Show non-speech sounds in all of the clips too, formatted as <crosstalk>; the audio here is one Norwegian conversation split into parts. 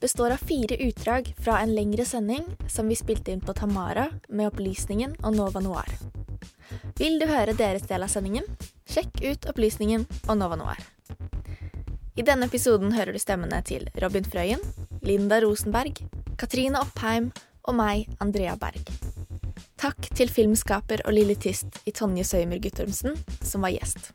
består av fire utdrag fra en lengre sending som vi spilte inn på Tamara med Opplysningen og Nova Noir. Vil du høre deres del av sendingen? Sjekk ut Opplysningen og Nova Noir. I denne episoden hører du stemmene til Robin Frøyen, Linda Rosenberg, Katrine Oppheim og meg, Andrea Berg. Takk til filmskaper og lilletist i Tonje Søymer Guttormsen, som var gjest.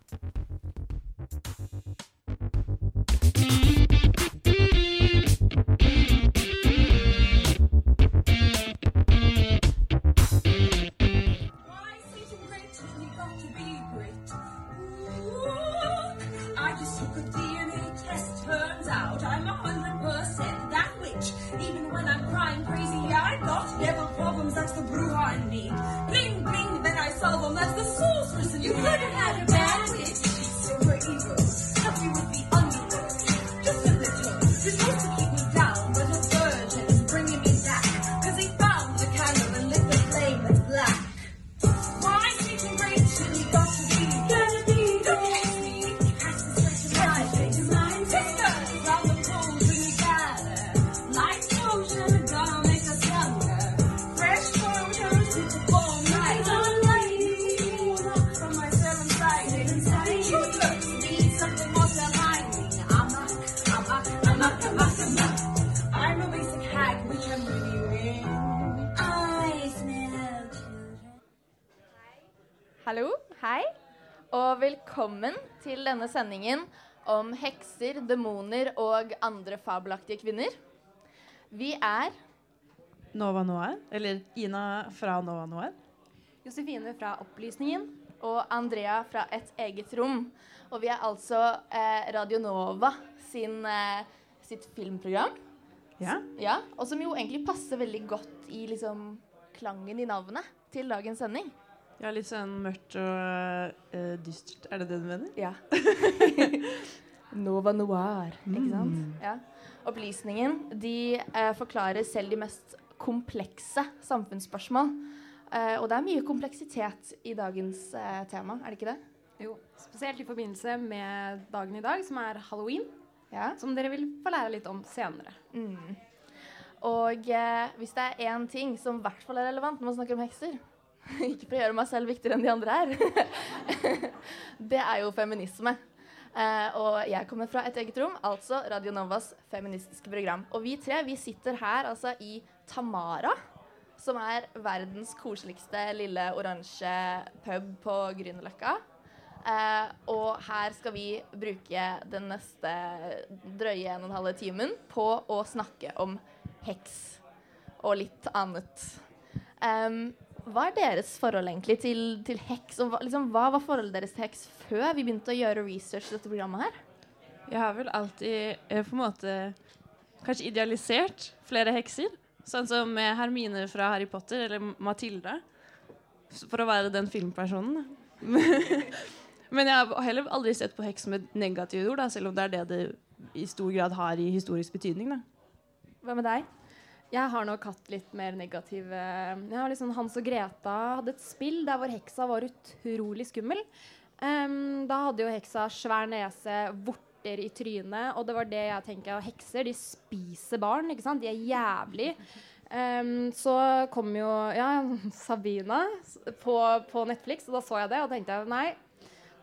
Denne sendingen om hekser, demoner og andre fabelaktige kvinner. Vi er Nova Noir, eller Ina fra Nova Noir. Josefine fra Opplysningen og Andrea fra Et eget rom. Og vi er altså eh, Radio Nova sin, eh, sitt filmprogram. Ja. Ja, og som jo egentlig passer veldig godt i liksom klangen i navnet til dagens sending. Ja, litt sånn mørkt og uh, dystert. Er det det du mener? Ja. <laughs> Nova Noir, ikke sant? Ja. Opplysningen de uh, forklarer selv de mest komplekse samfunnsspørsmål. Uh, og det er mye kompleksitet i dagens tema, er det ikke det? Jo, spesielt i forbindelse med dagen i dag, som er halloween. Ja. Som dere vil få lære litt om senere. Mm. Og hvis det er én ting som i hvert fall er relevant når man snakker om hekser <laughs> Ikke for å gjøre meg selv viktigere enn de andre her. <laughs> det er jo feminisme. Eh, og jeg kommer fra et eget rom, altså Radio Novas feministiske program. Og vi tre vi sitter her altså i Tamara, som er verdens koseligste lille oransje pub på Grünerløkka. Uh, og her skal vi bruke den neste drøye en og en halv timen på å snakke om heks og litt annet. Em, hva er deres forhold egentlig til, til heks? Og hva, liksom, hva var forholdet deres til heks før vi begynte å gjøre research til dette programmet her? Jeg har vel alltid eh, på en måte kanskje idealisert flere hekser. Sånn som Hermine fra Harry Potter, eller Matilda. For å være den filmpersonen. <laughs> Men jeg har heller aldri sett på heks med negative ord, da, selv om det er det det i stor grad har i historisk betydning. Da. Hva med deg? Jeg har nok hatt litt mer negative Jeg har liksom Hans og Greta hadde et spill der hvor heksa var utrolig skummel. Um, da hadde jo heksa svær nese, vorter i trynet, og det var det jeg tenker Hekser de spiser barn, ikke sant? De er jævlig. Um, så kom jo ja, Sabina på, på Netflix, og da så jeg det og tenkte jeg, nei.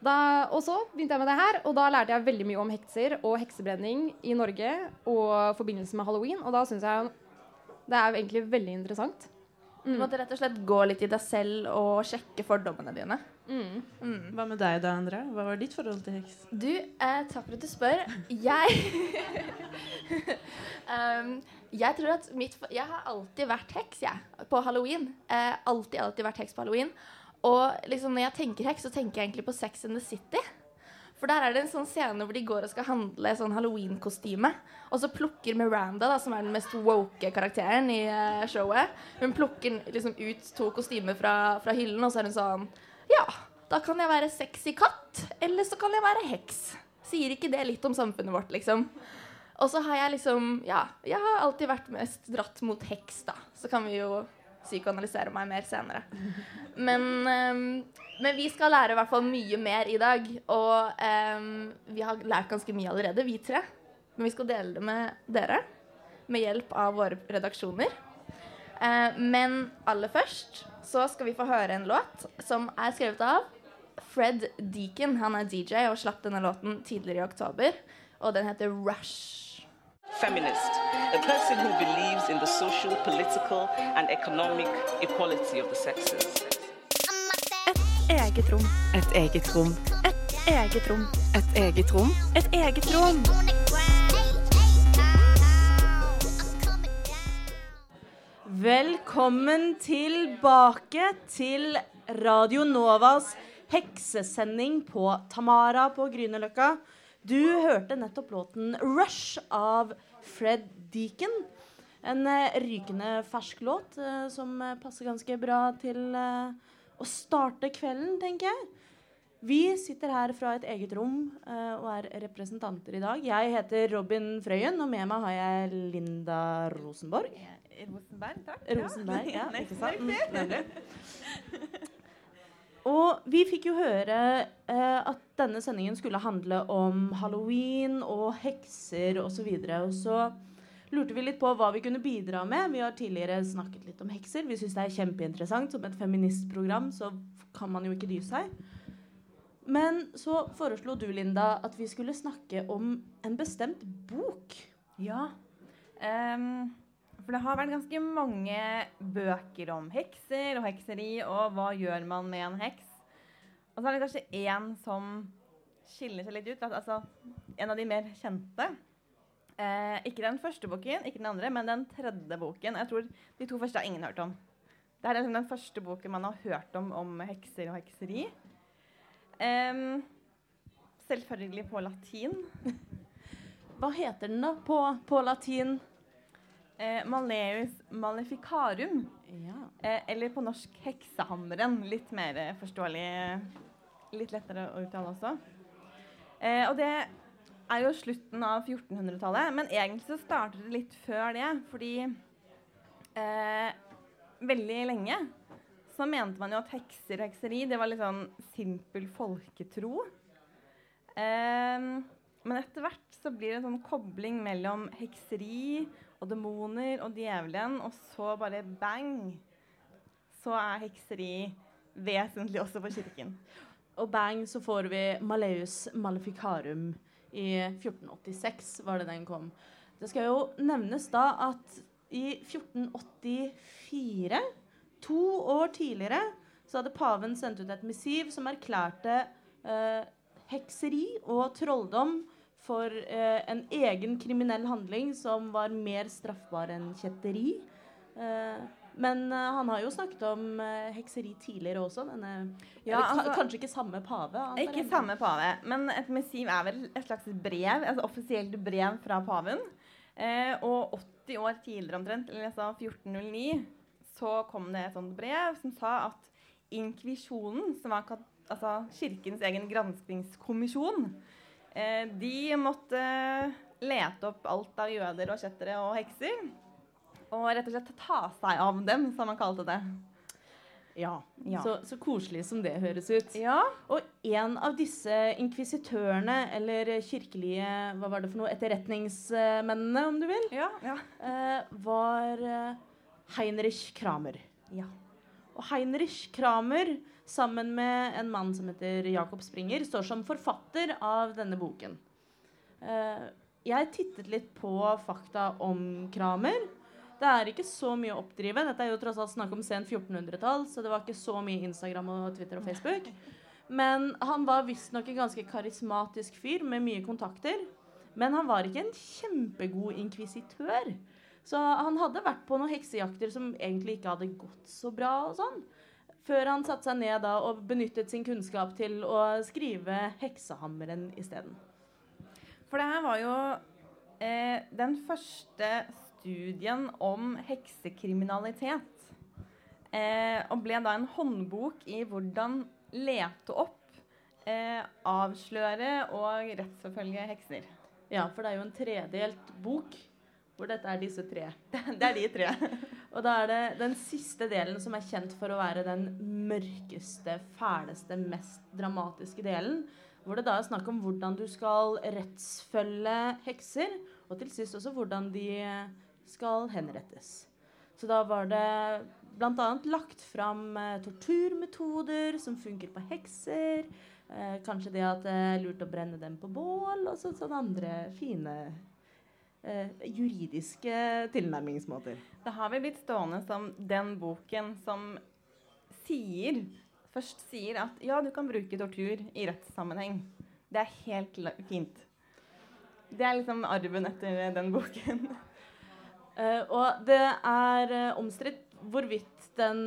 Da, og så begynte jeg med det her, og da lærte jeg veldig mye om hekser og heksebrenning i Norge og forbindelse med halloween, og da syns jeg det er egentlig veldig interessant. Du måtte rett og slett gå litt i deg selv og sjekke fordommene dine. Hva med deg da, Andrea? Hva var ditt forhold til heks? Du, eh, takk for at du spør. Jeg um, <laughs> Jeg tror at mitt for- Jeg har alltid vært heks, jeg. På halloween. Eh, alltid, alltid vært heks på halloween. Og liksom når jeg tenker heks, så tenker jeg egentlig på Sex and the City. For der er det en sånn scene hvor de går og skal handle sånn halloween-kostyme. Og så plukker Miranda, da, som er den mest woke karakteren i eh, showet, hun plukker liksom ut to kostymer fra, fra hyllen, og så er hun sånn Ja, da kan jeg være sexy katt, eller så kan jeg være heks. Sier ikke det litt om samfunnet vårt, liksom? Og så har jeg liksom Ja, jeg har alltid vært mest dratt mot heks, da. Så kan vi jo psykoanalysere meg mer senere. Men, um, men vi skal lære i hvert fall mye mer i dag. Og um, vi har lært ganske mye allerede, vi tre. Men vi skal dele det med dere. Med hjelp av våre redaksjoner. Uh, men aller først så skal vi få høre en låt som er skrevet av Fred Deacon. Han er DJ og slapp denne låten tidligere i oktober. Og den heter Rush. Feminist, a person who believes in the social, political, and economic equality of the sexes. Eget rom. Et eget rom. Et Eget rom. Et eget rom. Et eget rom. Velkommen tilbake til Radio Novas heksesending på Tamara på Grünerløkka. Du hørte nettopp låten 'Rush' av Fred Deacon. En eh, rykende fersk låt eh, som eh, passer ganske bra til å starte kvelden, tenker jeg. Vi sitter her fra et eget rom og er representanter i dag. Jeg heter Robin Frøyen, og med meg har jeg Linda Rosenborg. Rosenberg, takk. Rosenberg, ja, ikke <laughs> sant? Mm, nemlig. Og vi fikk jo høre eh, at denne sendingen skulle handle om halloween og hekser osv. Og, så videre. og så lurte vi litt på hva vi kunne bidra med. Vi har tidligere snakket litt om hekser. Vi syns det er kjempeinteressant. Som et feministprogram så kan man jo ikke dy seg. Men så foreslo du, Linda, at vi skulle snakke om en bestemt bok. Ja. Ehm, for det har vært ganske mange bøker om hekser og hekseri, og hva gjør man med en heks? Og så er det kanskje én som skiller seg litt ut. Altså en av de mer kjente. Eh, ikke den første boken, ikke den andre, men den tredje boken. Jeg tror De to første har ingen hørt om. Det er liksom den første boken man har hørt om om hekser og hekseri. Em, selvfølgelig på latin. Hva heter den da på, på latin? Eh, Maleus maleficarum. Ja. Eh, eller på norsk Heksehammeren. Litt mer eh, forståelig. Litt lettere å uttale også. Eh, og det er jo slutten av 1400-tallet, men egentlig så starter det litt før det. Fordi eh, veldig lenge så mente man jo at hekser og hekseri det var litt sånn simpel folketro. Eh, men etter hvert så blir det en sånn kobling mellom hekseri og demoner og djevelen, og så bare bang, så er hekseri vesentlig også for kirken. Og bang, så får vi Maleus Maleficarum i 1486, var det den kom. Det skal jo nevnes da at i 1484, to år tidligere, så hadde paven sendt ut et missiv som erklærte eh, hekseri og trolldom for eh, en egen kriminell handling som var mer straffbar enn kjetteri. Eh, men eh, han har jo snakket om eh, hekseri tidligere også. Denne, Ja, altså, ka- kanskje ikke samme pave? Ikke samme pave, men et missiv er vel et slags brev, altså offisielt brev fra paven. Eh, og 80 år tidligere omtrent, eller jeg sa 1409, så kom det et sånt brev som sa at inkvisjonen, som var altså kirkens egen granskingskommisjon, eh, de måtte lete opp alt av jøder og kjettere og hekser, og rett og slett ta seg av dem, som man kalte det. Ja, Ja. Så, så koselig som det høres ut. Ja. Og en av disse inkvisitørene, eller kirkelige hva var det for noe, etterretningsmennene, om du vil, Ja, ja. eh, var eh, Heinrich Kramer. Ja. Og Heinrich Kramer, sammen med en mann som heter Jakob Springer, står som forfatter av denne boken. Eh, jeg tittet litt på fakta om Kramer. Det er ikke så mye å oppdrive. Dette er jo tross alt snakk om sent 1400-tall, så det var ikke så mye Instagram og Twitter og Facebook. Men han var visstnok en ganske karismatisk fyr med mye kontakter. Men han var ikke en kjempegod inkvisitør. Så han hadde vært på noen heksejakter som egentlig ikke hadde gått så bra. og sånn. Før han satte seg ned da og benyttet sin kunnskap til å skrive 'Heksehammeren' isteden. For det her var jo eh, den første studien om heksekriminalitet. Eh, og ble da en håndbok i hvordan lete opp, eh, avsløre og rettsforfølge hekser. Ja, for det er jo en tredelt bok hvor dette er disse tre. <laughs> Det er de tre. <laughs> Og da er det den siste delen som er kjent for å være den mørkeste, fæleste, mest dramatiske delen. Hvor det da er snakk om hvordan du skal rettsfølge hekser, og til sist også hvordan de skal henrettes. Så da var det bl.a. lagt fram eh, torturmetoder som funker på hekser. Eh, kanskje det at det er lurt å brenne dem på bål, og så, sånne andre fine eh, juridiske tilnærmingsmåter. Det har vel blitt stående som den boken som sier Først sier at ja, du kan bruke tortur i rettssammenheng. Det er helt fint. Det er liksom arven etter den boken. Uh, <laughs> og det er uh, omstridt hvorvidt den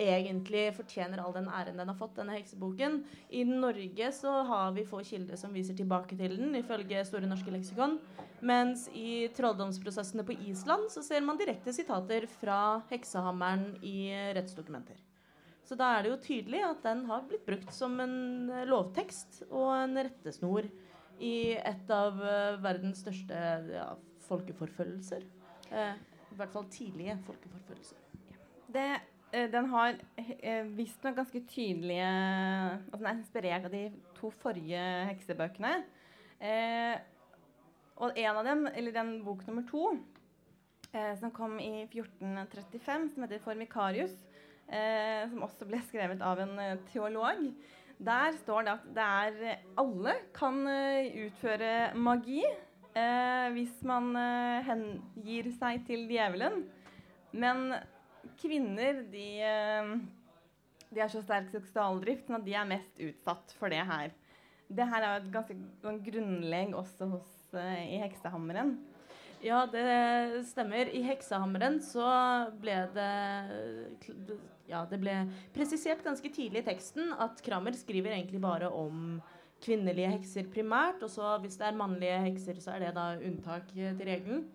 egentlig fortjener all den æren den har fått, denne hekseboken. I Norge så har vi få kilder som viser tilbake til den, ifølge Store norske leksikon. Mens i trolldomsprosessene på Island så ser man direkte sitater fra heksehammeren i rettsdokumenter. Så da er det jo tydelig at den har blitt brukt som en lovtekst og en rettesnor i et av eh, verdens største ja, folkeforfølgelser. Eh, I hvert fall tidlige folkeforfølgelser. Det, den har eh, visstnok ganske tydelige Altså den er inspirert av de to forrige heksebøkene. Eh, og en av dem, eller den bok nummer to, eh, som kom i 1435, som heter Formikarius, eh, som også ble skrevet av en eh, teolog. Der står det at det er eh, alle kan eh, utføre magi eh, hvis man eh, hengir seg til djevelen. Men kvinner, de, eh, de har så sterk seksualdrift at de er mest utsatt for det her. Det her er jo et ganske grunnlegg også hos, eh, i heksehammeren. Ja, det stemmer. I heksehammeren så ble det Ja, det ble presisert ganske tidlig i teksten at Kramer skriver egentlig bare om kvinnelige hekser primært, og så hvis det er mannlige hekser, så er det da unntak til regelen.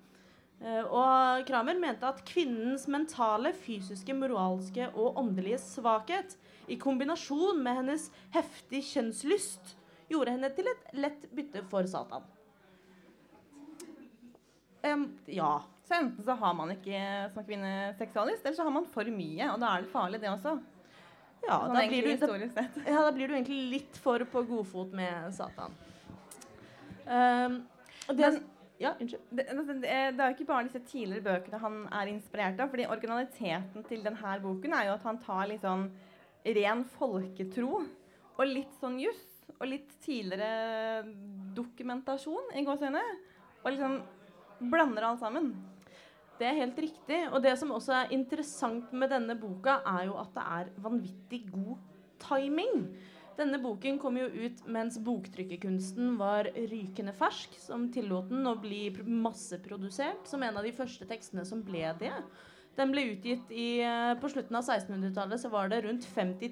Eh, Og Kramer mente at kvinnens mentale, fysiske, moralske og åndelige svakhet i kombinasjon med hennes heftig kjønnslyst gjorde henne til et lett bytte for Satan. Um, ja. Så enten så har man ikke som kvinne seksualist, eller så har man for mye, og da er det farlig, det også. Ja, Sånn da blir, du, da, <laughs> ja, da blir du egentlig litt for på godfot med Satan. Um, det, Men- ja, unnskyld. Det, det er jo ikke bare disse tidligere bøkene han er inspirert av. fordi originaliteten til denne boken er jo at han tar litt sånn ren folketro og litt sånn juss og litt tidligere dokumentasjon i gåseøyne. Og liksom blander alt sammen. Det er helt riktig. Og det som også er interessant med denne boka, er jo at det er vanvittig god timing. Denne boken kom jo ut mens boktrykkerkunsten var rykende fersk, som tillot den å bli masseprodusert som en av de første tekstene som ble det. Den ble utgitt i, eh, På slutten av 1600-tallet så var det rundt 50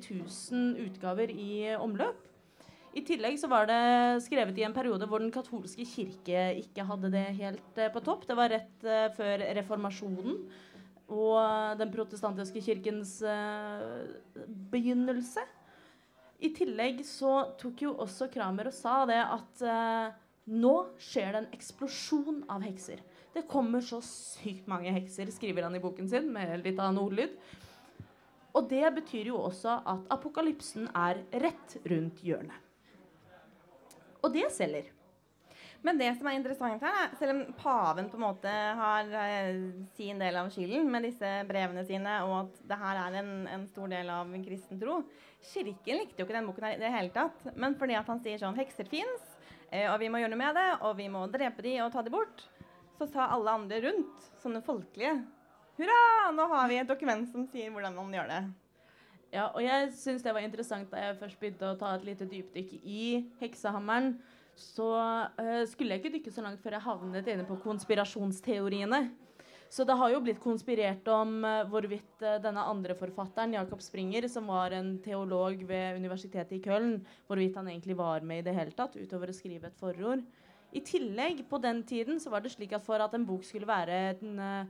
000 utgaver i omløp. I tillegg så var det skrevet i en periode hvor den katolske kirke ikke hadde det helt eh, på topp. Det var rett eh, før reformasjonen og den protestantiske kirkens begynnelse. I tillegg så tok jo også Kramer og sa det at eh, nå skjer det en eksplosjon av hekser. Det kommer så sykt mange hekser, skriver han i boken sin med litt annen ordlyd. Og det betyr jo også at apokalypsen er rett rundt hjørnet. Og det selger. Men det som er interessant her, er, selv om paven på en måte har eh, sin del av skylden med disse brevene sine, og at det her er en, en stor del av en kristen tro Kirken likte jo ikke den boken her i det hele tatt. Men fordi at han sier sånn Hekser fins, eh, og vi må gjøre noe med det, og vi må drepe de og ta de bort, så sa alle andre rundt, sånne folkelige Hurra! Nå har vi et dokument som sier hvordan man gjør det. Ja, og jeg syns det var interessant da jeg først begynte å ta et lite dypdykk i heksehammeren. Så uh, skulle jeg ikke dykke så langt før jeg havnet inne på konspirasjonsteoriene. Så det har jo blitt konspirert om uh, hvorvidt uh, denne andre forfatteren, Jakob Springer, som var en teolog ved universitetet i Köln, hvorvidt han egentlig var med i det hele tatt, utover å skrive et forord. I tillegg, på den tiden, så var det slik at for at en bok skulle være en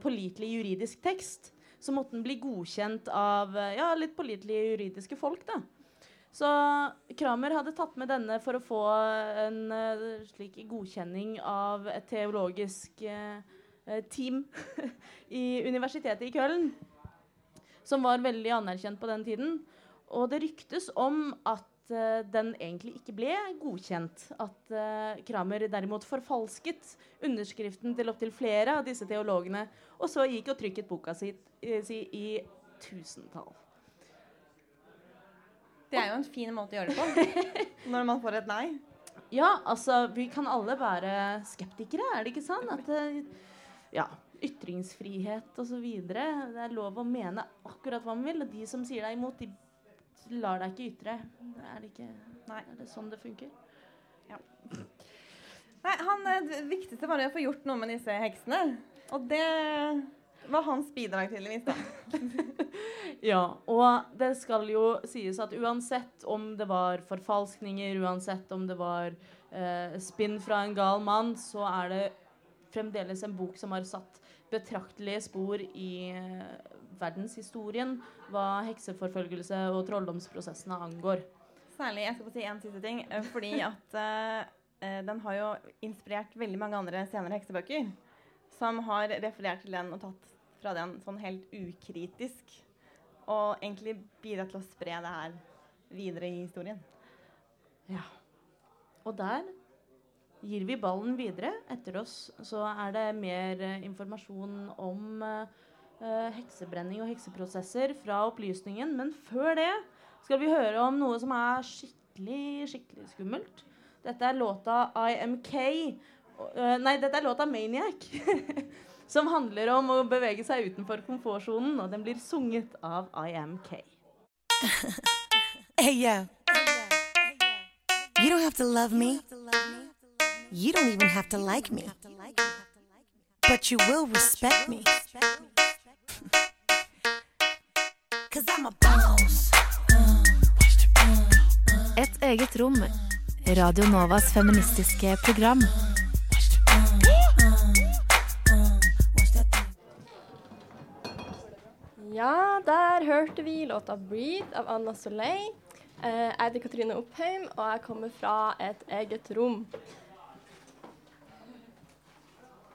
pålitelig juridisk tekst, så måtte den bli godkjent av ja, litt pålitelige juridiske folk, da. Så Kramer hadde tatt med denne for å få en uh, slik godkjenning av et teologisk uh, team <laughs> i universitetet i Köln, som var veldig anerkjent på den tiden. Og det ryktes om at den egentlig ikke ble godkjent. At Kramer derimot forfalsket underskriften til opptil flere av disse teologene, og så gikk og trykket boka si i tusentall. Det er jo en fin måte å gjøre det på. <laughs> når man får et nei. Ja, altså Vi kan alle være skeptikere, er det ikke sånn? At ja, ytringsfrihet osv. Det er lov å mene akkurat hva man vil. Og de som sier deg imot, de lar deg ikke ytre. Er det, ikke, er det sånn det funker? Ja. Nei, han, Det viktigste var å få gjort noe med disse heksene. Og det var hans bidrag, tydeligvis. <laughs> da. ja, og det skal jo sies at uansett om det var forfalskninger, uansett om det var eh, spinn fra en gal mann, så er det fremdeles en bok som har satt betraktelige spor i eh, verdenshistorien hva hekseforfølgelse og trolldomsprosessene angår. Særlig, jeg skal få si en siste ting, eh, fordi at eh, eh, den har jo inspirert veldig mange andre senere heksebøker som har referert til den og tatt fra den sånn helt ukritisk. Og egentlig bidratt til å spre det her videre i historien. Ja. Og der gir vi ballen videre. Etter oss så er det mer uh, informasjon om uh, heksebrenning og hekseprosesser fra opplysningen. Men før det skal vi høre om noe som er skikkelig, skikkelig skummelt. Dette er låta IMK nei, dette er låta 'Maniac'. <laughs> som handler om å bevege seg utenfor komfortsonen, og den blir sunget av IMK. <laughs> hey, yo. You don't have to love me. You don't even have to like me. But you will respect me. <laughs> Cause I'm a boss. Et eget rom. Radio Novas feministiske program. Ja, der hørte vi låta 'Breathe' av Anna Soleil. Eh, jeg heter Katrine Oppheim, og jeg kommer fra et eget rom.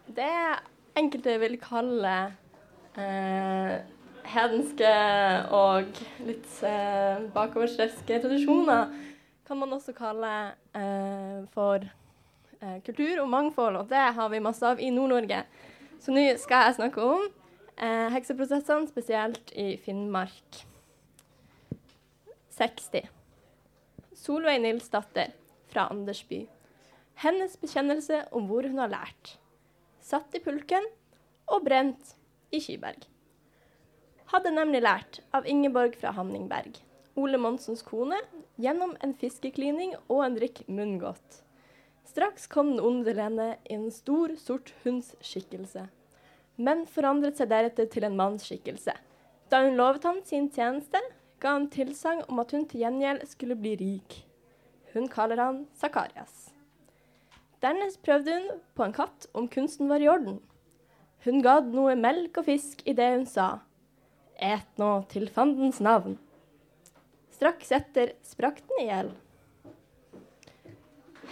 Det enkelte vil kalle eh, hedenske og litt eh, bakoverstrevske tradisjoner, kan man også kalle eh, for eh, kultur og mangfold, og det har vi masse av i Nord-Norge. Så nå skal jeg snakke om Eh, hekseprosessene, spesielt i Finnmark. 60. Solveig Nilsdatter fra Andersby. Hennes bekjennelse om hvor hun har lært. Satt i pulken og brent i Kiberg. Hadde nemlig lært av Ingeborg fra Hamningberg, Ole Monsens kone, gjennom en fiskeklining og en drikk munngodt. Straks kom den onde Lene i en stor, sort hunds skikkelse men forandret seg deretter til en mannsskikkelse. Da hun lovet han sin tjeneste, ga han tilsagn om at hun til gjengjeld skulle bli rik. Hun kaller han Sakarias. Dernest prøvde hun på en katt om kunsten var i orden. Hun ga noe melk og fisk i det hun sa. Et nå til fandens navn. Straks etter sprakk den i hjel.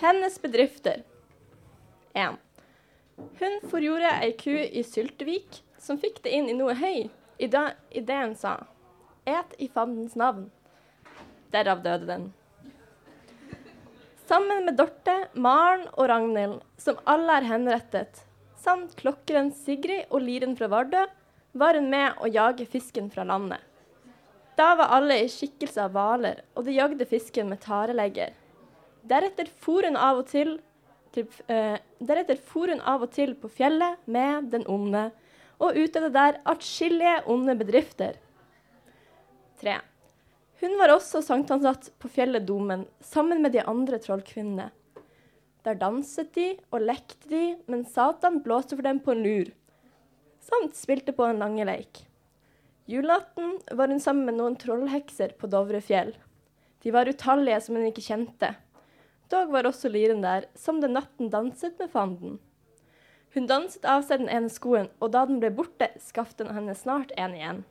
Hennes bedrifter. 1. Hun forgjorde ei ku i Syltevik som fikk det inn i noe høy i det hun sa Et i fandens navn. Derav døde den. Sammen med Dorte, Maren og Ragnhild, som alle er henrettet, samt klokkeren Sigrid og liren fra Vardø, var hun med å jage fisken fra landet. Da var alle i skikkelse av hvaler, og de jagde fisken med tarelegger. Deretter for hun av og til til, uh, deretter for hun av og til på fjellet med den onde, og utøvde der atskillige onde bedrifter. 3. Hun var også sankthansatt på fjellet Domen sammen med de andre trollkvinnene. Der danset de og lekte de, men Satan blåste for dem på en lur. samt spilte på en langeleik. Julaften var hun sammen med noen trollhekser på Dovrefjell. De var utallige som hun ikke kjente. Dog var også lyren der, som den natten danset med fanden. Hun danset av seg den ene skoen, og da den ble borte, skaffet han henne snart en igjen.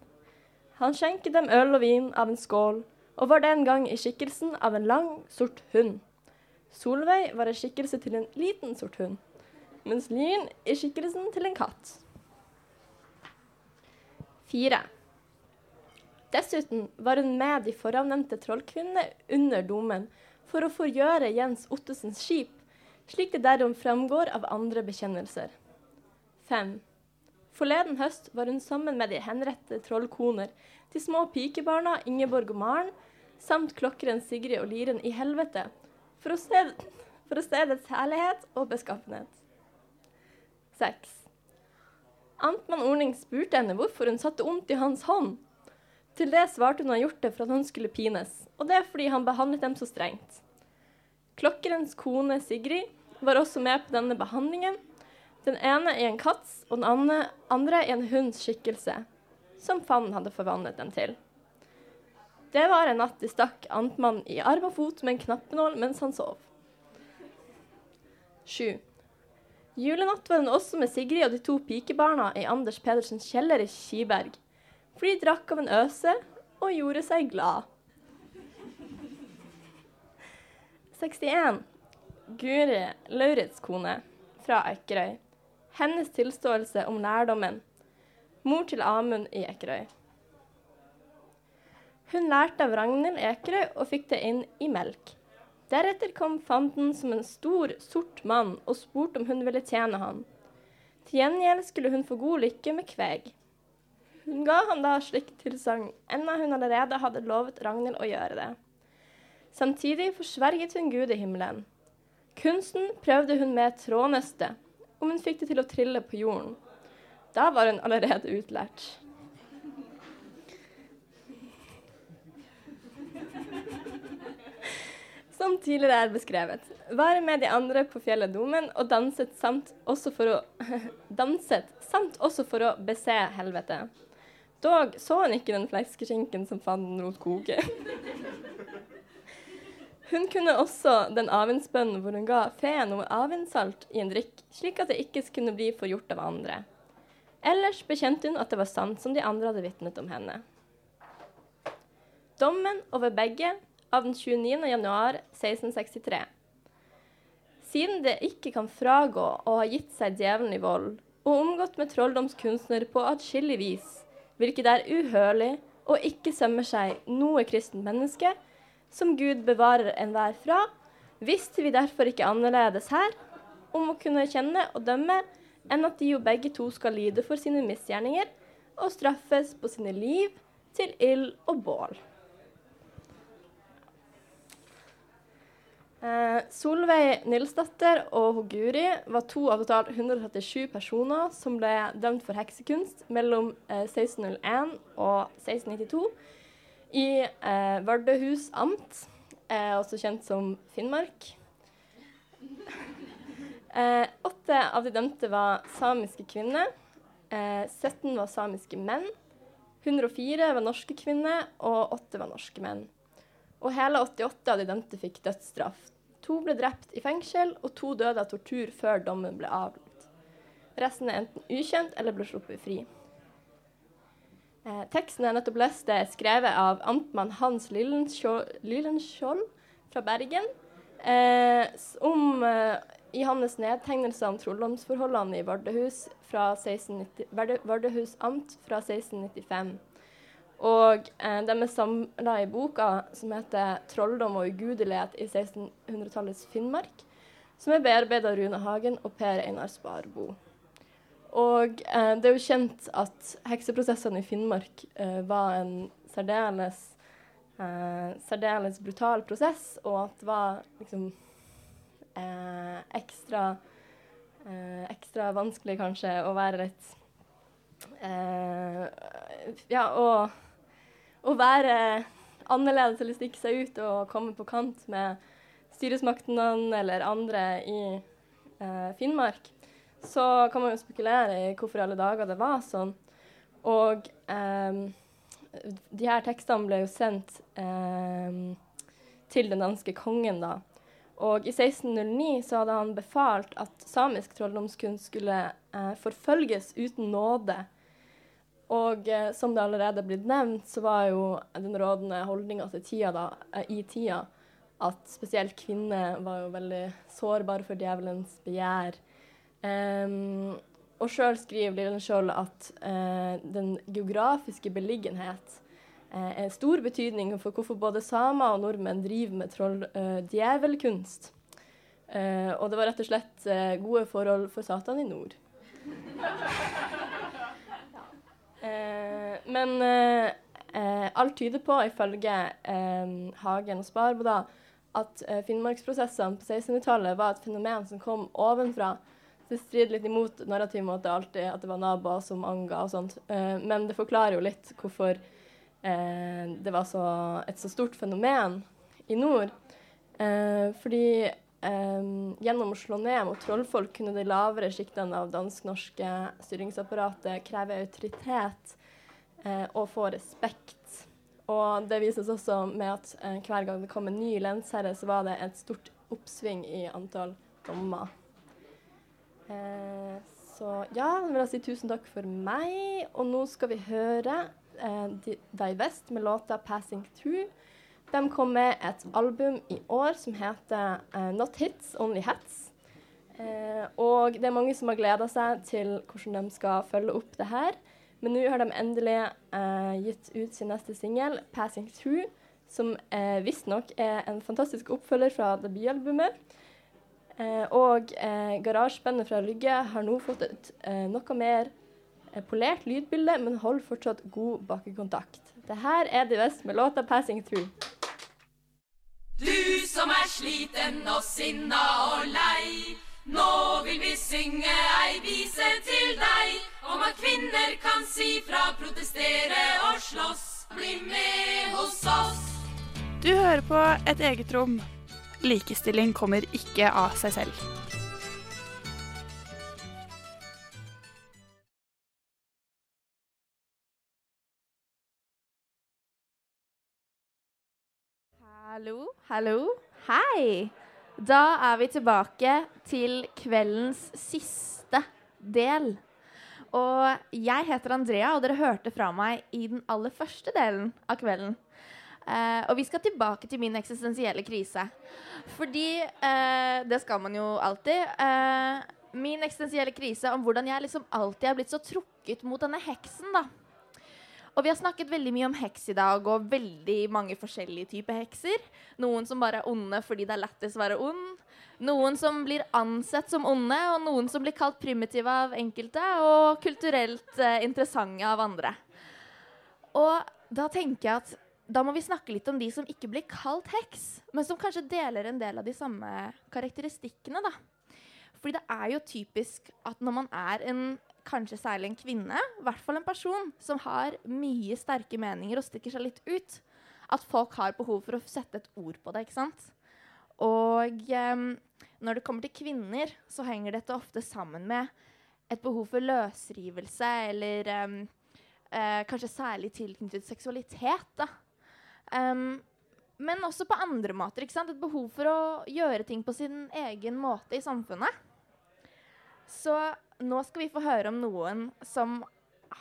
Han skjenket dem øl og vin av en skål, og var den gang i skikkelsen av en lang, sort hund. Solveig var i skikkelse til en liten, sort hund, mens Lyren i skikkelsen til en katt. Fire. Dessuten var hun med de foravnevnte trollkvinnene under domen for å forgjøre Jens Ottesens skip, slik det derom fremgår av andre bekjennelser. 5. Forleden høst var hun sammen med de henrette trollkoner, de små pikebarna Ingeborg og Maren, samt klokkeren Sigrid og Liren i helvete, for å se, for å se dets herlighet og beskaffenhet. 6. Amtmann Orning spurte henne hvorfor hun satte ondt i hans hånd. Til det svarte hun han gjort det for at han skulle pines, og det er fordi han behandlet dem så strengt. Klokkerens kone Sigrid var også med på denne behandlingen, den ene i en katts og den andre, i en hunds skikkelse, som fanden hadde forvandlet dem til. Det var en natt de stakk Antmann i arm og fot med en knappenål mens han sov. 7. Julenatt var hun også med Sigrid og de to pikebarna i Anders Pedersens kjeller i Kiberg. For de drakk av en øse og gjorde seg glad. 61. Guri Laurits kone fra Ekerøy. Hennes tilståelse om lærdommen. Mor til Amund i Ekerøy. Hun lærte av Ragnhild Ekerøy og fikk det inn i melk. Deretter kom fanden som en stor, sort mann og spurte om hun ville tjene han. Til gjengjeld skulle hun få god lykke med kveg. Hun ga han da slikt tilsagn, enda hun allerede hadde lovet Ragnhild å gjøre det. Samtidig forsverget hun Gud i himmelen. Kunsten prøvde hun med trådnøste, om hun fikk det til å trille på jorden. Da var hun allerede utlært. Som tidligere er beskrevet, var med de andre på fjellet Domen og danset samt også for å, <laughs> danset, samt også for å bese helvete. Dog så hun ikke den fleskeskinken som fanden lot koke. Hun kunne også den avvindsbønnen hvor hun ga feen noe avvindssalt i en drikk, slik at det ikke kunne bli forgjort av andre. Ellers bekjente hun at det var sant som de andre hadde vitnet om henne. Dommen over begge av den 29. januar 1663. Siden det ikke kan fragå å ha gitt seg djevelen i vold og omgått med trolldomskunstner på atskillig vis, hvilket er uhørlig og ikke sømmer seg noe kristent menneske, som Gud bevarer enhver fra, visste vi derfor ikke annerledes her om å kunne kjenne og dømme enn at de jo begge to skal lide for sine misgjerninger og straffes på sine liv til ild og bål. Eh, Solveig Nilsdatter og Guri var to av totalt 137 personer som ble dømt for heksekunst mellom eh, 1601 og 1692 i eh, Vardøhus amt, eh, også kjent som Finnmark. <laughs> Eh, åtte av de dømte var samiske kvinner. 17 eh, var samiske menn. 104 var norske kvinner, og 8 var norske menn. Og hele 88 av de dømte fikk dødsstraff. To ble drept i fengsel, og to døde av tortur før dommen ble avlagt. Resten er enten ukjent eller ble sluppet fri. Eh, teksten jeg nettopp leste, er skrevet av amtmann Hans Lylenskjold fra Bergen. Eh, om, eh, I hans nedtegnelse om trolldomsforholdene i Vardøhus, Vardøhus amt fra 1695. Og eh, de er samla i boka som heter 'Trolldom og ugudelighet i 1600-tallets Finnmark', som er bearbeida av Rune Hagen og Per Einar Sparbo. Og eh, det er jo kjent at hekseprosessene i Finnmark eh, var en særdeles, eh, særdeles brutal prosess, og at det var liksom eh, ekstra, eh, ekstra vanskelig kanskje å være litt Ja, å, å være annerledes eller stikke seg ut og komme på kant med styresmaktene eller andre i eh, Finnmark. Så kan man jo spekulere i hvorfor i alle dager det var sånn. Og ehm, de her tekstene ble jo sendt ehm, til den danske kongen, da. Og i 1609 så hadde han befalt at samisk trolldomskunst skulle eh, forfølges uten nåde. Og eh, som det allerede er blitt nevnt, så var jo den rådende holdninga til tida da, eh, i tida at spesielt kvinner var jo veldig sårbare for djevelens begjær. Em, og sjøl skriver Lillenskjold at uh, den geografiske beliggenhet uh, er stor betydning for hvorfor både samer og nordmenn driver med troll-djevelkunst. Eh, og det var rett og slett gode forhold for Satan i nord. <laughs> Men alt tyder på, ifølge Hagen og Sparbo, da, at Finnmarksprosessene på 1600-tallet var et fenomen som kom ovenfra. Det strider litt imot narrativet at det alltid at det var naboer som anga og sånt. Eh, men det forklarer jo litt hvorfor eh, det var så, et så stort fenomen i nord. Eh, fordi gjennom å slå ned mot trollfolk kunne de lavere sjiktene av dansk-norske styringsapparatet kreve autoritet og få respekt. Og det vises også med at hver gang det kom en ny lensherre, så var det et stort oppsving i antall dommer. Eh, så ja, jeg vil si tusen takk for meg. Og nå skal vi høre eh, Di- Divest med låta 'Passing Through'. De kom med et album i år som heter eh, 'Not Hits, Only Hats'. Eh, og det er mange som har gleda seg til hvordan de skal følge opp det her. Men nå har de endelig eh, gitt ut sin neste singel, 'Passing Through', som eh, visstnok er en fantastisk oppfølger fra debutalbumet. Eh, og eh, garasjebandet fra Rygge har nå fått et eh, noe mer eh, polert lydbilde, men holder fortsatt god bakkekontakt. Det her er de West med låta 'Passing Through'. Du som er sliten og sinna og lei. Nå vil vi synge ei vise til deg om at kvinner kan si fra, protestere og slåss. Bli med hos oss. Du hører på Et eget rom. Likestilling kommer ikke av seg selv. Hallo, hallo, hei! Da er vi tilbake til kveldens siste del. Og jeg heter Andrea, og dere hørte fra meg i den aller første delen av kvelden. Eh, og vi skal tilbake til min eksistensielle krise. Fordi uh, det skal man jo alltid. Uh, min eksistensielle krise om hvordan jeg liksom alltid er blitt så trukket mot denne heksen, da. Og vi har snakket veldig mye om heks i dag, og veldig mange forskjellige typer hekser. Noen som bare er onde fordi det er lættis å være ond. Noen som blir ansett som onde, og noen som blir kalt primitive av enkelte, og kulturelt interessante av andre. Og da tenker jeg at da må vi snakke litt om de som ikke blir kalt heks, men som kanskje deler en del av de samme karakteristikkene, da. Fordi det er jo typisk at når man er en kanskje særlig en kvinne, i hvert fall en person som har mye sterke meninger og stikker seg litt ut, at folk har behov for å sette et ord på det, ikke sant? Og em, når det kommer til kvinner, så henger dette ofte sammen med et behov for løsrivelse, eller em, eh, kanskje særlig tilknyttet seksualitet, da. Em, men også på andre måter, ikke sant? Et behov for å gjøre ting på sin egen måte i samfunnet. Så nå skal vi få høre om noen som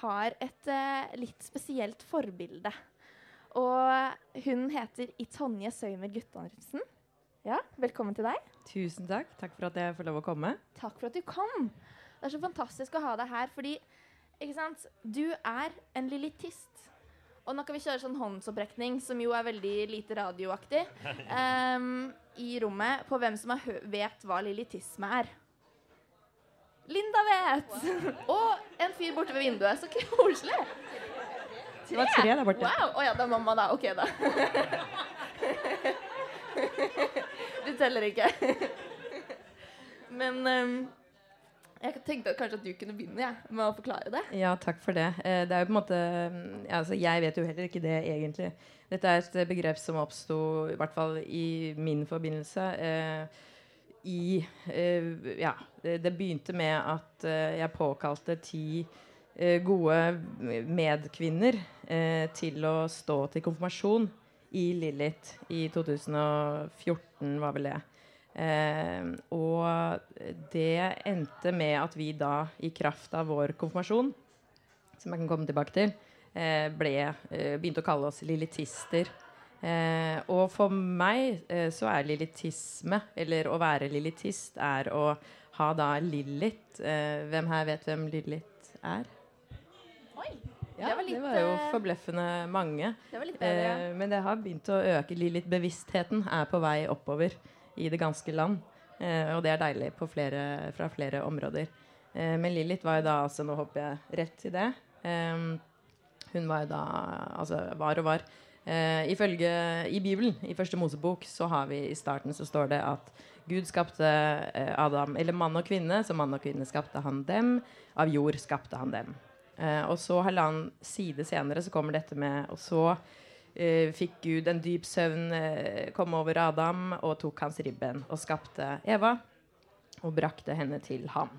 har et eh, litt spesielt forbilde. Og hun heter Itonje Søymer Guttormsen. Ja, velkommen til deg. Tusen takk. Takk for at jeg får lov å komme. Takk for at du kom. Det er så fantastisk å ha deg her, fordi ikke sant? du er en lilitist. Og nå kan vi kjøre sånn håndsopprekning, som jo er veldig lite radioaktig, um, i rommet på hvem som vet hva lilitisme er. Linda vet! <laughs> Og en fyr borte ved vinduet. Så koselig! Det var tre der borte. Wow! Å ja, det er mamma, da. OK, da. <laughs> Du teller ikke. <laughs> Men em, jeg tenkte at kanskje at du kunne begynne ja, med å forklare det. Ja, takk for det. Eh, Det er jo på en måte mm, altså Jeg vet jo heller ikke det, egentlig. Dette er et begrep som oppsto, i hvert fall i min forbindelse, eh, i eh, Ja, det, begynte med at eh, jeg påkalte ti eh, gode medkvinner eh, til å stå til konfirmasjon i Lilith i 2014, var vel det. Eh, og det endte med at vi da, i kraft av vår konfirmasjon, som jeg kan komme tilbake til, eh, ble, eh, begynte å kalle oss lilitister. Eh, og for meg eh, så er lilitisme, eller å være lilitist, er å ha da Lillit. Eh, hvem her vet hvem Lillit er? Ja, det var litt, det var jo forbløffende mange. det bedre, ja. Men det har begynt å øke. Lillit-bevisstheten er på vei oppover i det ganske land. Eh, og det er deilig flere, fra flere områder. Eh, men Lilith var jo da altså Nå hopper jeg rett til det. Eh, hun var jo da Altså var og var. Eh, ifølge I Bibelen, i første Mosebok, så har vi i starten så står det at Gud skapte Adam, eller mann og kvinne, så mann og kvinne skapte han dem. Av jord skapte han dem. Og så halvannen side senere så kommer dette med Og så fikk Gud en dyp søvn eh, komme over Adam og tok hans ribben og skapte Eva og brakte henne til ham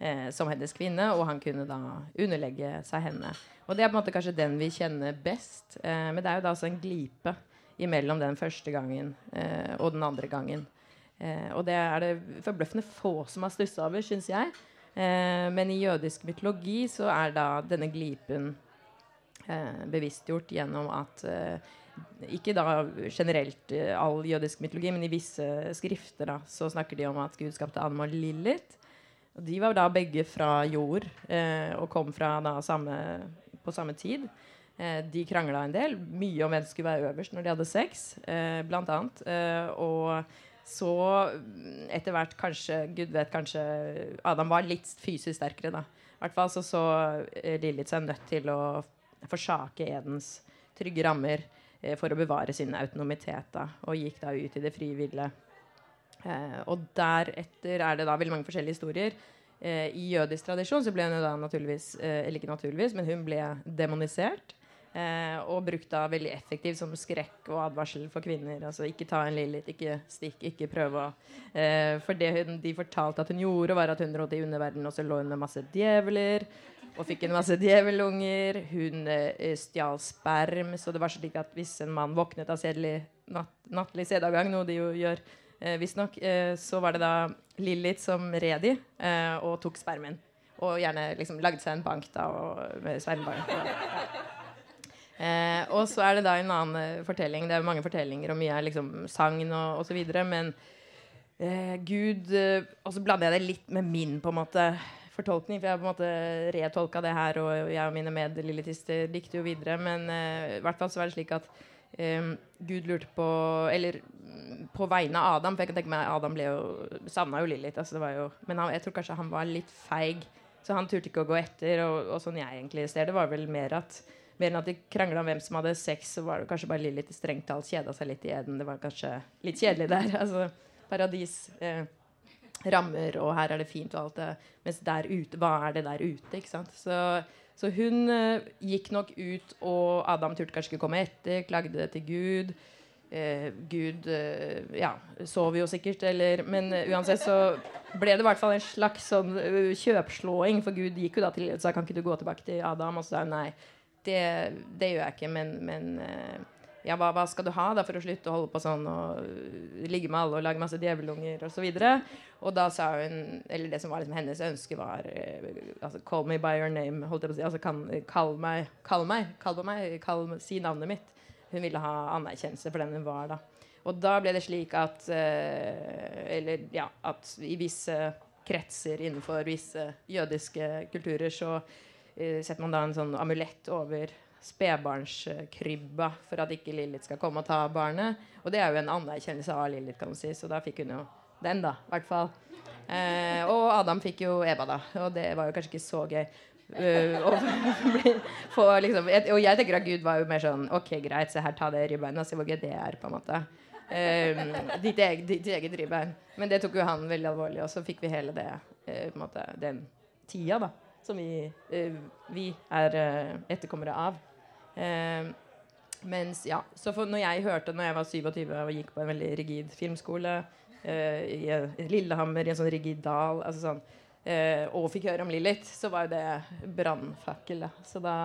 eh, som hennes kvinne, og han kunne da underlegge seg henne. Og det er på en måte kanskje den vi kjenner best, eh, men det er jo da altså en glipe imellom den første gangen eh, og den andre gangen. Eh, og det er det forbløffende få som har stussa over, syns jeg. Eh, men i jødisk mytologi så er da denne glipen eh, bevisstgjort gjennom at eh, ikke da generelt eh, all jødisk mytologi, men i visse skrifter da, så snakker de om at Gud skapte Adam og Lilith. De var da begge fra jord eh, og kom fra da samme, på samme tid. Eh, de krangla en del, mye om hvem som skulle være øverst når de hadde sex, eh, blant annet. Eh, og så mm, etter hvert kanskje Gud vet kanskje Adam var litt fysisk sterkere, da. I hvert fall så så eh, Lilith seg nødt til å forsake Edens trygge rammer eh, for å bevare sin autonomitet, da, og gikk da ut i det frie ville. Eh, og deretter er det da veldig mange forskjellige historier. Eh, I jødisk tradisjon så ble hun da naturligvis eh, Eller ikke naturligvis, men hun ble demonisert. Eh, og brukt da veldig effektivt som skrekk og advarsel for kvinner. Altså ikke ta en lillit, ikke stikk, ikke prøve å eh, For det hun, de fortalte at hun gjorde, var at hun dro til underverdenen, og så lå hun med masse djevler. Og fikk en masse djevelunger. Hun eh, stjal sperm. Så det var slik at hvis en mann våknet av sedelig, natt, nattlig sædavgang, noe de jo gjør eh, visstnok, eh, så var det da Lilith som red de eh, og tok spermen. Og gjerne liksom lagde seg en bank da, og, med spermbank. Ja. Eh, og så er det da en annen eh, fortelling. Det er jo mange fortellinger, og mye er liksom sagn og osv. Men eh, Gud Og så blander jeg det litt med min på en måte fortolkning. For jeg har på en måte retolka det her, og jeg og mine medlilletister dikter jo videre. Men uh, i hvert fall så var det slik at um, Gud lurte på Eller på vegne av Adam, for jeg kan tenke meg Adam ble jo savna jo Lilith. Altså men han, jeg tror kanskje han var litt feig, så han turte ikke å gå etter. Og, og sånn jeg egentlig ser det, var vel mer at mer enn at de krangla om hvem som hadde sex, så var det kanskje bare Lilith strengt talt kjeda seg litt i Eden. Det var kanskje litt kjedelig der. <laughs> altså Paradis. Eh, rammer, og her er det fint og alt det. Mens der ute, hva er det der ute? ikke sant? Så, så hun eh, gikk nok ut, og Adam turte kanskje ikke komme etter, klagde det til Gud. Eh, Gud eh, ja, sov jo sikkert, eller Men eh, uansett så ble det i hvert fall en slags sånn uh, kjøpslåing, for Gud gikk jo da til sa kan ikke du gå tilbake til Adam, og så sa hun nei. Det, det gjør jeg ikke, men, men eh, ja, hva, hva, skal du ha da for å slutte å holde på sånn og uh, ligge med alle og lage masse djevelunger osv. Og, så og da sa hun Eller det som var liksom hennes ønske, var uh, altså, Call me by your name. Holdt jeg på å si. Altså, kan, kall meg, kall meg, kall på meg, kall, si navnet mitt. Hun ville ha anerkjennelse for den hun var, da. Og da ble det slik at uh, Eller ja, at i visse kretser innenfor visse jødiske kulturer så setter man da en sånn amulett over spedbarnskrybba for at ikke Lilith skal komme og ta barnet. Og det er jo en anerkjennelse av Lilith, kan du si, så da fikk hun jo den, da. Hvert fall. Eh, og Adam fikk jo Eva, da. Og det var jo kanskje ikke så gøy. Uh, og, for, liksom, et, og jeg tenker at Gud var jo mer sånn Ok, greit, se her, ta det ribbeina, se hvor gøy det er. på en måte uh, ditt, eget, ditt eget ribbein. Men det tok jo han veldig alvorlig, og så fikk vi hele det uh, måte, den tida da som vi, uh, vi er etterkommere av. Eh, mens, ja, så for når jeg hørte når jeg var 27 og gikk på en veldig rigid filmskole eh, i eh, Lillehammer, i en sånn rigid dal. Altså sånn, eh, og fikk høre om Lilith, så var jo det brannfakkel. Så da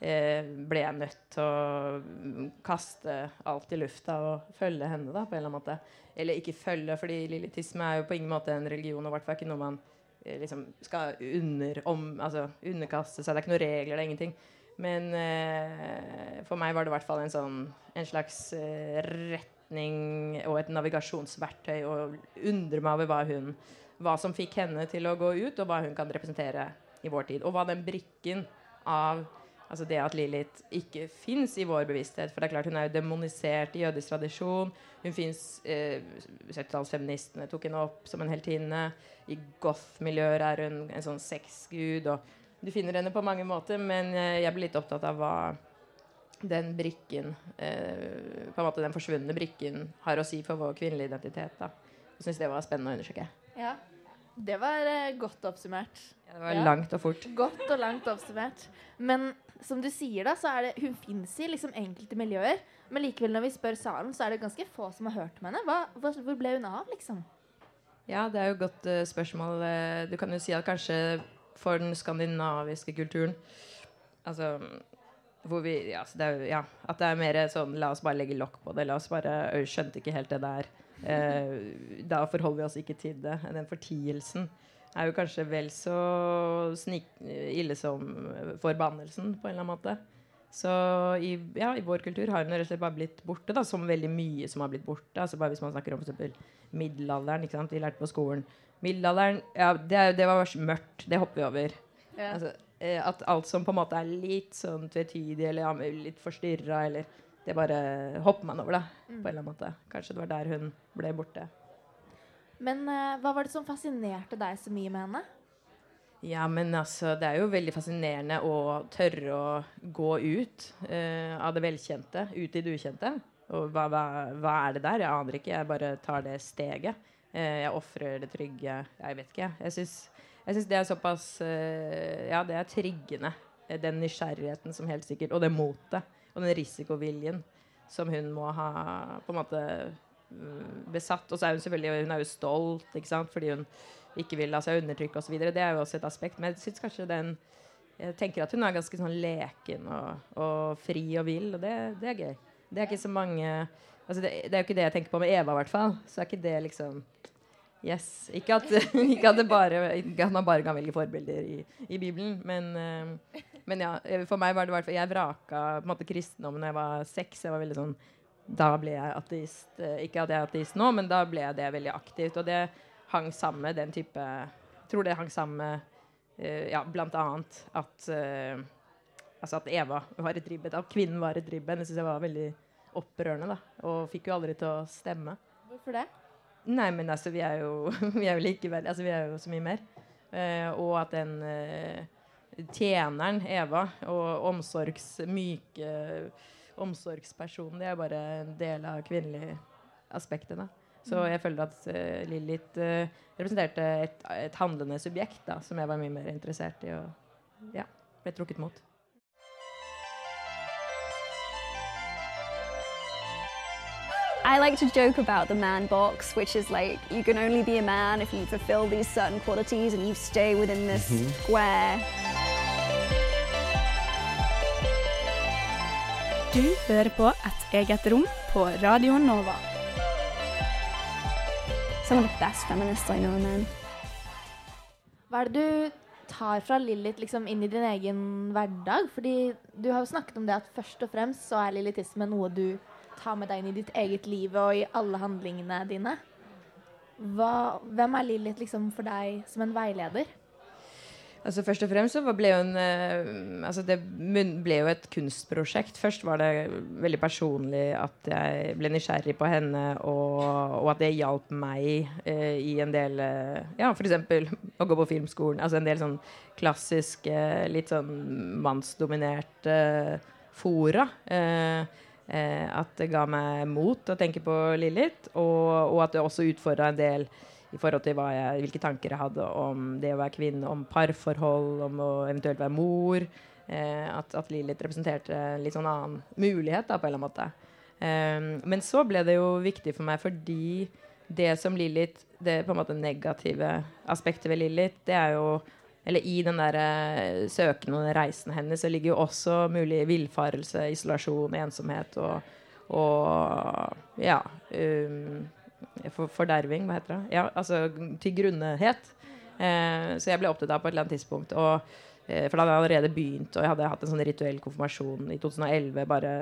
eh, ble jeg nødt til å kaste alt i lufta og følge henne, da, på en eller annen måte. Eller ikke følge, fordi lilithisme er jo på ingen måte en religion, og i hvert ikke noe man eh, liksom skal under, om, altså, underkaste seg. Det er ikke noen regler, det er ingenting. Men eh, for meg var det i hvert fall en, sånn, en slags eh, retning og et navigasjonsverktøy. Og undre meg over hva, hun, hva som fikk henne til å gå ut, og hva hun kan representere i vår tid. Og hva den brikken av altså det at Lilith ikke fins i vår bevissthet. For det er klart hun er jo demonisert i jødisk tradisjon. Hun fins eh, 70-tallsfeministene tok henne opp som en heltinne. I goth-miljøer er hun en sånn sexgud. og du finner henne på mange måter, men eh, jeg blir litt opptatt av hva den brikken, eh, på en måte den forsvunne brikken, har å si for vår kvinnelige identitet. da. Jeg syns det var spennende å undersøke. Ja. Det var eh, godt oppsummert. Ja, det var langt og fort. Godt og langt oppsummert. Men som du sier, da, så er det Hun fins i liksom enkelte miljøer. Men likevel, når vi spør salen, så er det ganske få som har hørt om henne. Hva, hva, hvor ble hun av, liksom? Ja, det er jo et godt uh, spørsmål. Eh, Du kan jo si at kanskje for den skandinaviske kulturen Altså hvor vi, ja, det er, ja, At det er mer sånn La oss bare legge lokk på det. La oss bare Øy, skjønte ikke helt det der. Eh, da forholder vi oss ikke til det. Den fortielsen er jo kanskje vel så snik, ille som forbannelsen, på en eller annen måte. Så i, ja, i vår kultur har den rett og slett bare blitt borte, da, som veldig mye som har blitt borte. Altså bare Hvis man snakker om for eksempel middelalderen. Vi lærte på skolen Middelalderen, ja, det, det var mørkt. Det hopper vi over. Ja. Altså, eh, at alt som på en måte er litt sånn tvetydig eller litt forstyrra, eller Det bare hopper man over, da. Mm. På en eller annen måte. Kanskje det var der hun ble borte. Men uh, hva var det som fascinerte deg så mye med henne? Ja, men altså, det er jo veldig fascinerende å tørre å gå ut uh, av det velkjente, ut i det ukjente. Og hva, hva, hva er det der? Jeg aner ikke. Jeg bare tar det steget. Eh, jeg ofrer det trygge. Jeg vet ikke. Jeg Synes, jeg syns det er såpass eh, Ja, det er triggende. Eh, Den nysgjerrigheten som helt sikkert Og det motet. Og den risikoviljen som hun må ha på en måte mm, besatt. Og så er hun selvfølgelig Hun er jo stolt, ikke sant, fordi hun ikke vil la seg undertrykke osv. Det er jo også et aspekt. Men jeg synes kanskje den Jeg tenker at hun er ganske sånn leken og, og fri og vill, og det, det er gøy. Det er ikke så mange altså det, det er jo ikke det jeg tenker på med Eva, i hvert fall. Så er ikke det liksom Yes. Ikke at, <laughs> ikke at, bare, ikke at man bare kan velge forbilder i, i Bibelen, men, eh, men ja, for meg var det hvert Jeg vraka på en måte kristendommen da jeg var seks. Jeg var veldig sånn Da ble jeg ateist. Eh, Ikke at jeg er ateist nå, men da ble jeg det veldig aktivt. Og det hang sammen med den type Jeg tror det hang sammen med eh, ja, blant annet at Altså at Eva var et ribben, at kvinnen var et ribben. Det syns jeg var veldig opprørende. da Og fikk jo aldri til å stemme. Hvorfor det? Nei, men altså, vi er jo, <laughs> vi er jo likevel Altså, vi er jo så mye mer. Eh, og at den eh, tjeneren, Eva, og omsorgsmyke eh, omsorgspersonen, det er bare en del av kvinnelige da. Så Mm. jeg føler at uh, Lilith uh, representerte et, et handlende subjekt da, som jeg var mye mer interessert i, og ja, ble trukket mot. I like to joke about the man box, which is like you can only be a man if you fulfill these certain qualities and you stay within this Mhm. square. Du hører på Et eget rom på Radio Nova. Some of the best feminists I know, man. Hva er det du tar fra Lilith liksom inn i din egen hverdag? Fordi du har jo snakket om det at først og fremst så er lilithisme noe du tar med deg inn i ditt eget liv og i alle handlingene dine. Hva, hvem er Lilith liksom for deg som en veileder? Altså Først og fremst så ble jo en altså Det ble jo et kunstprosjekt. Først var det veldig personlig at jeg ble nysgjerrig på henne, og, og at det hjalp meg eh, i en del eh, Ja, f.eks. å gå på filmskolen. Altså en del sånn klassiske, litt sånn mannsdominerte fora. Eh, eh, at det ga meg mot å tenke på Lilith, og, og at det også utfordra en del i forhold til jeg, hvilke tanker jeg hadde om det å være kvinne, om parforhold, om å eventuelt være mor. Eh, at, at Lilith representerte en litt sånn annen mulighet, da, på en eller annen måte. Um, men så ble det jo viktig for meg fordi det som Lilith Det på en måte negative aspektet ved Lilith, det er jo Eller i den der eh, søken og reisen hennes så ligger jo også mulig villfarelse, isolasjon, ensomhet og, og ja um, for, Forderving, hva heter det? Ja, altså til grunnehet. Eh, så jeg ble opptatt av på et eller annet tidspunkt. Og, eh, for da hadde jeg allerede begynt, og jeg hadde hatt en sånn rituell konfirmasjon i 2011 bare,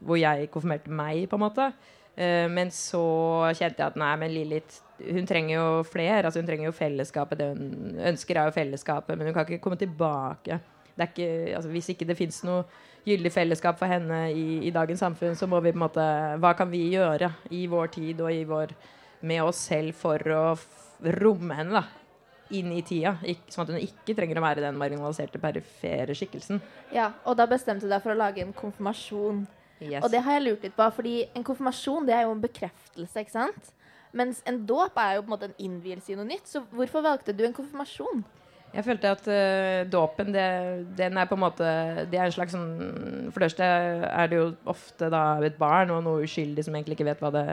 hvor jeg konfirmerte meg, på en måte. Eh, men så kjente jeg at nei, men Lilith hun trenger jo flere. altså Hun trenger jo fellesskapet. Det hun ønsker, er jo fellesskapet, men hun kan ikke komme tilbake. Ikke, altså Hvis ikke det fins noe gyldig fellesskap for henne i, i, dagens samfunn, så må vi på en måte Hva kan vi gjøre i vår tid og vår, med oss selv for å romme henne da, inn i tida? Ikke, sånn at hun ikke trenger å være den marginaliserte, perifere skikkelsen. Ja, og da bestemte du deg for å lage en konfirmasjon. Yes. Og det har jeg lurt litt på, fordi en konfirmasjon det er jo en bekreftelse, ikke sant? Mens en dåp er jo på en måte en innvielse i noe nytt. Så hvorfor valgte du en konfirmasjon? Jeg følte at uh, dåpen, det, den er på en måte Det er en slags sånn For det første er det jo ofte da et barn og noe uskyldig som egentlig ikke vet hva det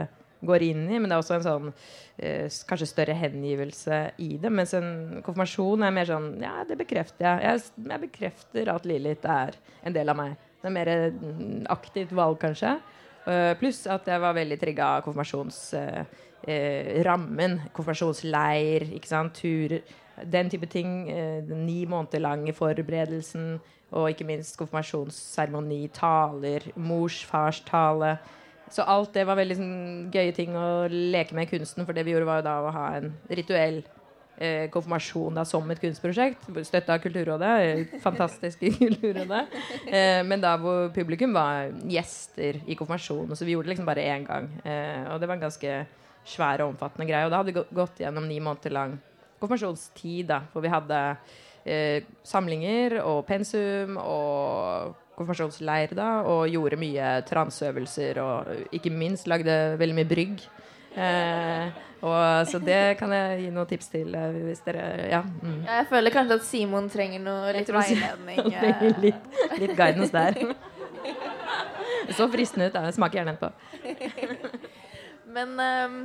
går inn i, men det er også en sånn uh, kanskje større hengivelse i det. Mens en konfirmasjon er mer sånn Ja, det bekrefter jeg. Jeg, jeg bekrefter at Lilith er en del av meg. Er mer mm, aktivt valg, kanskje. Uh, pluss at jeg var veldig trigga av konfirmasjonsrammen. konfirmasjonsleir, ikke sant, turer den type ting. Eh, ni måneder lang forberedelsen og ikke minst konfirmasjonsseremoni, taler, mors, fars tale. Så alt det var veldig sånn, gøye ting å leke med i kunsten. For det vi gjorde, var jo da å ha en rituell eh, konfirmasjon da, som et kunstprosjekt. Støtta av Kulturrådet. Fantastisk <laughs> Kulturrådet. Eh, men da hvor publikum var gjester i konfirmasjonen. Så vi gjorde det liksom bare én gang. Eh, og det var en ganske svær og omfattende greie. Og da hadde vi gått gjennom ni måneder lang konfirmasjonstid, da, hvor vi hadde eh, samlinger og pensum og konfirmasjonsleir da, og gjorde mye transøvelser og ikke minst lagde veldig mye brygg. Eh, og, så det kan jeg gi noen tips til eh, hvis dere ja, mm. Jeg føler kanskje at Simon trenger noe litt veiledning. Eh. litt, litt guidance der. Så fristende ut. Jeg smaker gjerne på. <laughs> Men um,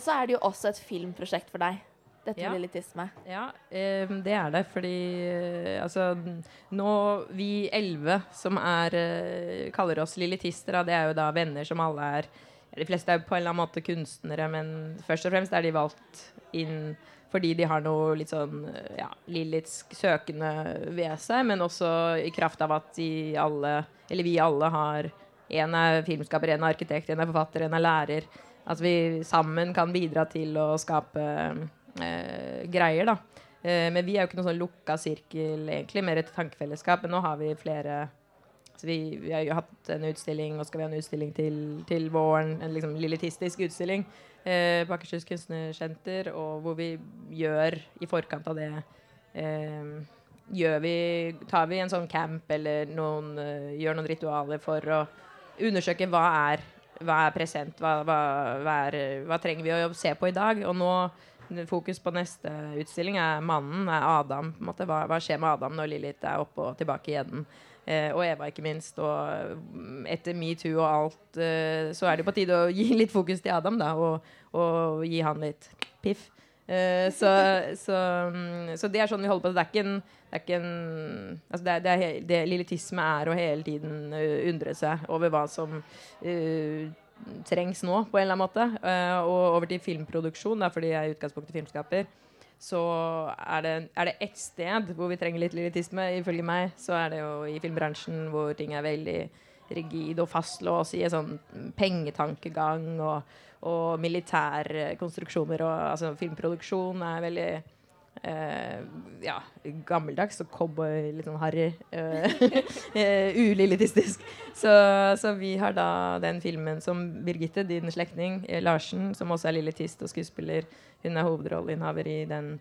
så er det jo også et filmprosjekt for deg dette ja. lilletisme? Ja, um, det er det. Fordi altså Nå, vi elleve som er kaller oss lillitister, det er jo da venner som alle er De fleste er på en eller annen måte kunstnere, men først og fremst er de valgt inn fordi de har noe litt sånn ja, lillitsk søkende ved seg, men også i kraft av at de alle, eller vi alle, har En er filmskaper, en er arkitekt, en er forfatter, en er lærer. At vi sammen kan bidra til å skape eh, greier, da. Eh, men vi er jo ikke noen sånn lukka sirkel, egentlig, mer et tankefellesskap. Men nå har vi flere vi, vi, har jo hatt en utstilling, og skal vi ha en utstilling til, til våren. En liksom lilletistisk utstilling eh, på Akershus Kunstnersenter. Og hvor vi gjør, i forkant av det eh, gjør vi, Tar vi en sånn camp eller noen, uh, gjør noen ritualer for å undersøke hva er, hva er present, hva, hva, hva, er, hva trenger vi å se på i dag. Og nå Fokus på neste utstilling er mannen, er Adam. Hva, hva, skjer med Adam når Lilith er oppe og tilbake igjen? Eh, og Eva, ikke minst. Og etter metoo og alt, eh, så er det på tide å gi litt fokus til Adam, da, og, og gi han litt piff. Eh, så, så, mm, så, det er sånn vi holder på. Det er ikke en, det er ikke en altså det, er, det, er, det Lilletisme er å hele tiden uh, undre seg over hva som uh, trengs nå, på en eller annen måte. Uh, og over til filmproduksjon, da, fordi jeg er i utgangspunktet filmskaper. Så er det, er det ett sted hvor vi trenger litt lilletisme, ifølge meg, så er det jo i filmbransjen hvor ting er veldig rigid og fastlåst i en sånn pengetankegang og, og militære konstruksjoner. Og, altså, filmproduksjon er veldig Uh, ja, gammeldags og cowboy, litt sånn harry. <laughs> Uh, uh, Så, så, vi har da den filmen som Birgitte, din slektning Larsen, som også er lilitist og skuespiller, hun er hovedrolleinnehaver i den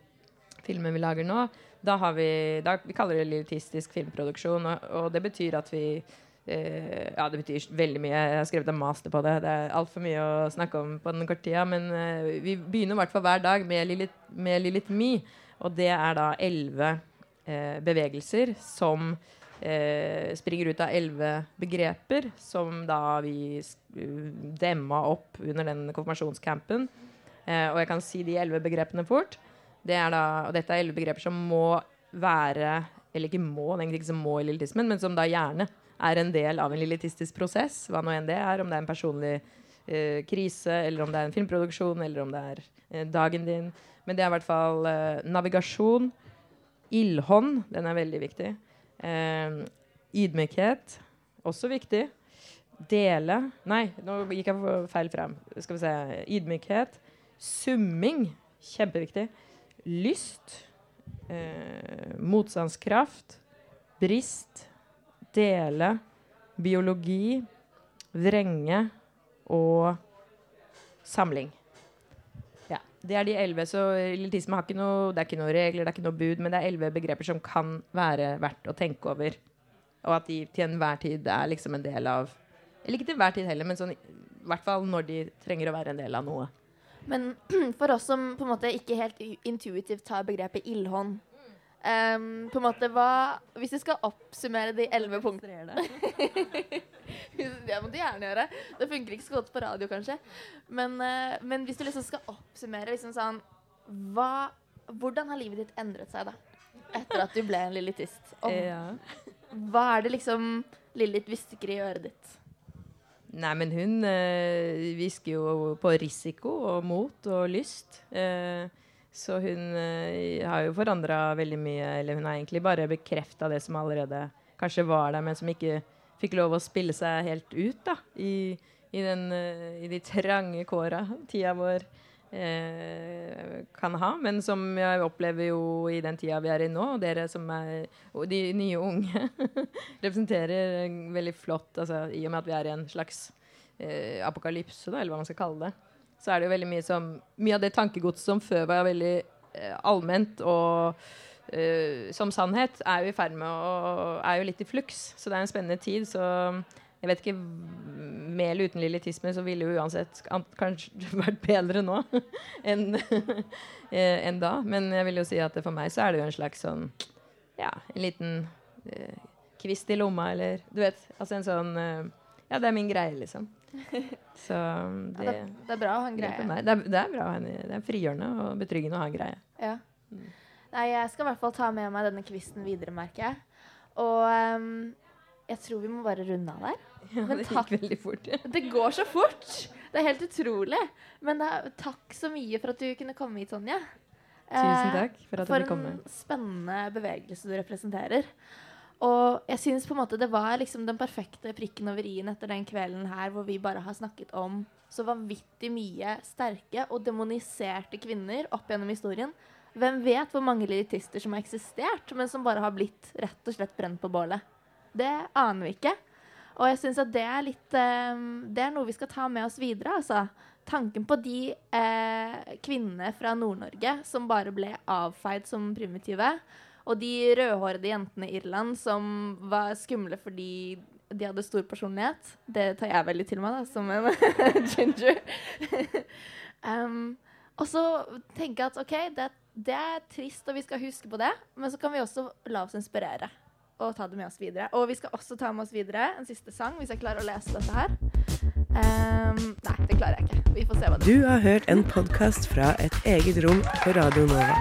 filmen vi lager nå. Da har vi, da, vi kaller det lilitistisk filmproduksjon, og, og det betyr at vi ja, det betyr veldig mye. Jeg har skrevet en master på det. Det er altfor mye å snakke om på den korte tida. Men vi begynner i hvert fall hver dag med lilit, med Lilith Me. Og det er da elleve eh, bevegelser som eh, springer ut av elleve begreper, som da vi demma opp under den konfirmasjonscampen. Eh, og jeg kan si de elleve begrepene fort. Det er da, og dette er elleve begreper som må være Eller ikke må, det er egentlig ikke som må i lilletismen, men som da gjerne er en del av en lilletistisk prosess, hva nå enn det er. Om det er en personlig eh, krise, eller om det er en filmproduksjon, eller om det er eh, dagen din. Men det er i hvert fall eh, navigasjon. Ildhånd, den er veldig viktig. Eh, ydmykhet, også viktig. Dele Nei, nå gikk jeg feil frem. Skal vi se. Ydmykhet. Summing, kjempeviktig. Lyst. Eh, motstandskraft. Brist. Dele. Biologi. Vrenge. Og samling. Det er de elleve. Så elitisme har ikke noe, det er ikke noe regler, det er ikke noe bud, men det er elleve begreper som kan være verdt å tenke over. Og at de til enhver tid er liksom en del av Eller ikke til enhver tid heller, men sånn, i hvert fall når de trenger å være en del av noe. Men <clears throat> for oss som på en måte ikke helt intuitivt tar begrepet ildhånd um, på en måte hva, Hvis vi skal oppsummere de elleve punktene <laughs> Det gjerne gjøre. Det funker ikke så godt på radio, kanskje. Men, eh, men hvis du liksom skal oppsummere liksom sånn hva, Hvordan har livet ditt endret seg, da? Etter at du ble en lillitist. Og <laughs> Ja. Hva er det liksom Lillit hvisker i øret ditt? Nei, men hun hvisker hvisker jo på risiko og mot og lyst. Eh, så hun eh, har jo forandra veldig mye, eller hun har egentlig bare bekrefta det som allerede kanskje var der, men som ikke fikk lov å spille seg helt ut da, i, i, den, eh, i de trange kåra tida vår eh, kan ha, men som jeg opplever jo i den tida vi er i nå, og dere som er og de nye unge <laughs> representerer veldig flott altså, I og med at vi er i en slags eh, apokalypse, da, eller hva man skal kalle det, så er det jo veldig mye som Mye av det tankegodset som før var veldig eh, allment og eh, som sannhet, er jo i ferd med å er jo litt i fluks. Så det er en spennende tid. Så jeg vet ikke Med eller uten lilletisme så ville jo uansett kanskje <laughs> vært bedre nå <laughs> enn <laughs> eh, enn da. Men jeg vil jo si at for meg så er det jo en slags sånn Ja, en liten uh, kvist i lomma, eller du vet. Altså en sånn uh, Ja, det er min greie, liksom. Så det, Ja, det, det er bra å ha en greie. Det er, det er bra å ha en Det er frigjørende og betryggende å ha en greie. Ja. Nei, jeg skal i hvert fall ta med meg denne kvisten videre, merker jeg. Og um, jeg tror vi må bare runde av der. <laughs> Ja, Men det gikk veldig fort. <laughs> Det går så fort! Det er helt utrolig. Men er, takk så mye for at du kunne komme hit, Tonje. Tusen Eh, takk for at jeg For fikk komme. en spennende bevegelse du representerer. Og jeg synes på en måte det var liksom den perfekte prikken over i-en etter den kvelden her hvor vi bare har snakket om så vanvittig mye sterke og demoniserte kvinner opp gjennom historien. Hvem vet hvor mange lilitister som har eksistert, men som bare har blitt rett og slett brent på bålet. Det aner vi ikke. Og jeg syns at det er litt eh, Det er noe vi skal ta med oss videre, altså. Tanken på de eh, kvinnene fra Nord-Norge som bare ble avfeid som primitive. Og de rødhårede jentene i Irland som var skumle fordi de hadde stor personlighet. Det tar jeg veldig til meg, da, som en <laughs> ginger. <laughs> um, og så tenke at OK, det, det er trist, og vi skal huske på det, men så kan vi også la oss inspirere og ta det med oss videre. Og vi skal også ta med oss videre en siste sang, hvis jeg klarer å lese dette her. Um, nei, det klarer jeg ikke. Vi får se hva det Du har hørt en podkast fra Et eget rom på Radio Nova.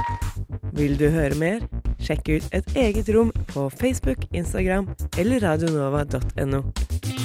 Vil du høre mer? Sjekk ut Et eget rom på Facebook, Instagram eller radionova.no.